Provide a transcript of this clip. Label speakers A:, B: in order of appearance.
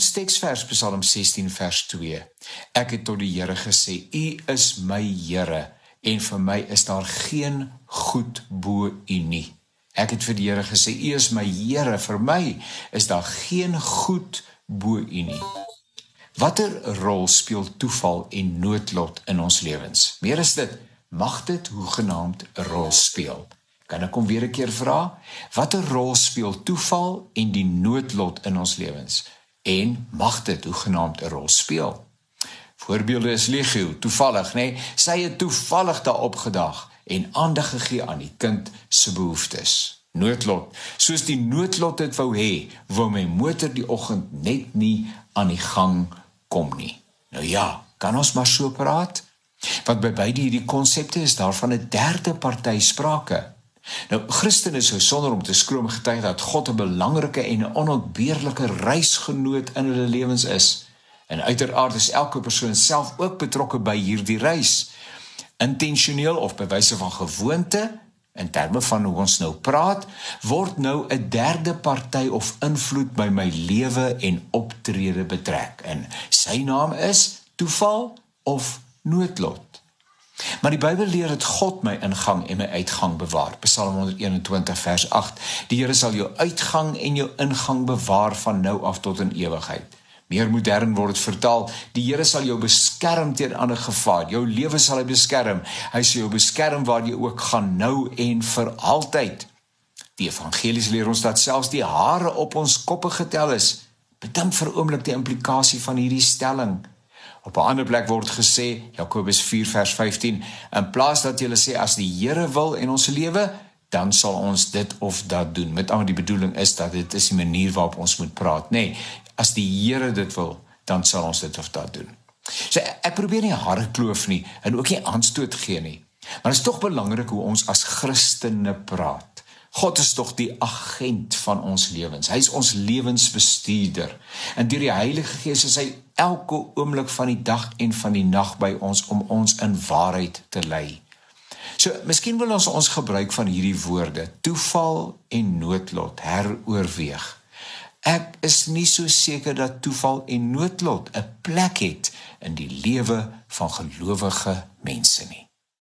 A: Ons teksvers Psalm 16 vers 2. Ek het tot die Here gesê: U is my Here en vir my is daar geen goed bo U nie. Ek het vir die Here gesê: U is my Here, vir my is daar geen goed bo U nie. Watter rol speel toeval en noodlot in ons lewens? Meer is dit, mag dit hoegenaamd 'n rol speel. Kan ek hom weer 'n keer vra? Watter rol speel toeval en die noodlot in ons lewens? En mag dit hoegenaamd 'n rol speel? Voorbeelde is legio, toevallig, nê? Nee, sy het toevallig daarop gedag en aandag gegee aan die kind se behoeftes. Noodlot, soos die noodlot dit wou hê, wou my motor die oggend net nie aan die gang kom nie. Nou ja, kan ons maar so praat? Want by beide hierdie konsepte is daar van 'n derde party sprake. Nou Christene is so sonder om te skroom getuig dat God 'n belangrike en onontbeerlike reisgenoot in hulle lewens is. En uiteraard is elke persoon self ook betrokke by hierdie reis. Intentioneel of by wyse van gewoonte in terme van hoe ons nou praat, word nou 'n derde party of invloed by my lewe en optrede betrek. En sy naam is toeval of noodlot. Maar die Bybel leer dat God my ingang en my uitgang bewaar. Psalm 121 vers 8. Die Here sal jou uitgang en jou ingang bewaar van nou af tot in ewigheid. Meer modern word dit vertaal: Die Here sal jou beskerm teen ander gevaar. Jou lewe sal hy beskerm. Hy sal jou beskerm waar jy ook gaan nou en vir altyd. Die evangelies leer ons dat selfs die hare op ons koppe getel is. Bedink vir 'n oomblik die implikasie van hierdie stelling. Op 'n ander plek word gesê, Jakobus 4 vers 15, in plaas dat jy sê as die Here wil en ons lewe, dan sal ons dit of dat doen. Met ander die bedoeling is dat dit is die manier waarop ons moet praat, nê. Nee, as die Here dit wil, dan sal ons dit of dat doen. So ek probeer nie harde kloof nie en ook nie aanstoot gee nie. Maar dit is tog belangrik hoe ons as Christene praat. God is tog die agent van ons lewens. Hy is ons lewensbestuurder. En deur die Heilige Gees is hy elke oomblik van die dag en van die nag by ons om ons in waarheid te lei. So, miskien wil ons ons gebruik van hierdie woorde, toeval en noodlot heroorweeg. Ek is nie so seker dat toeval en noodlot 'n plek het in die lewe van gelowige mense nie.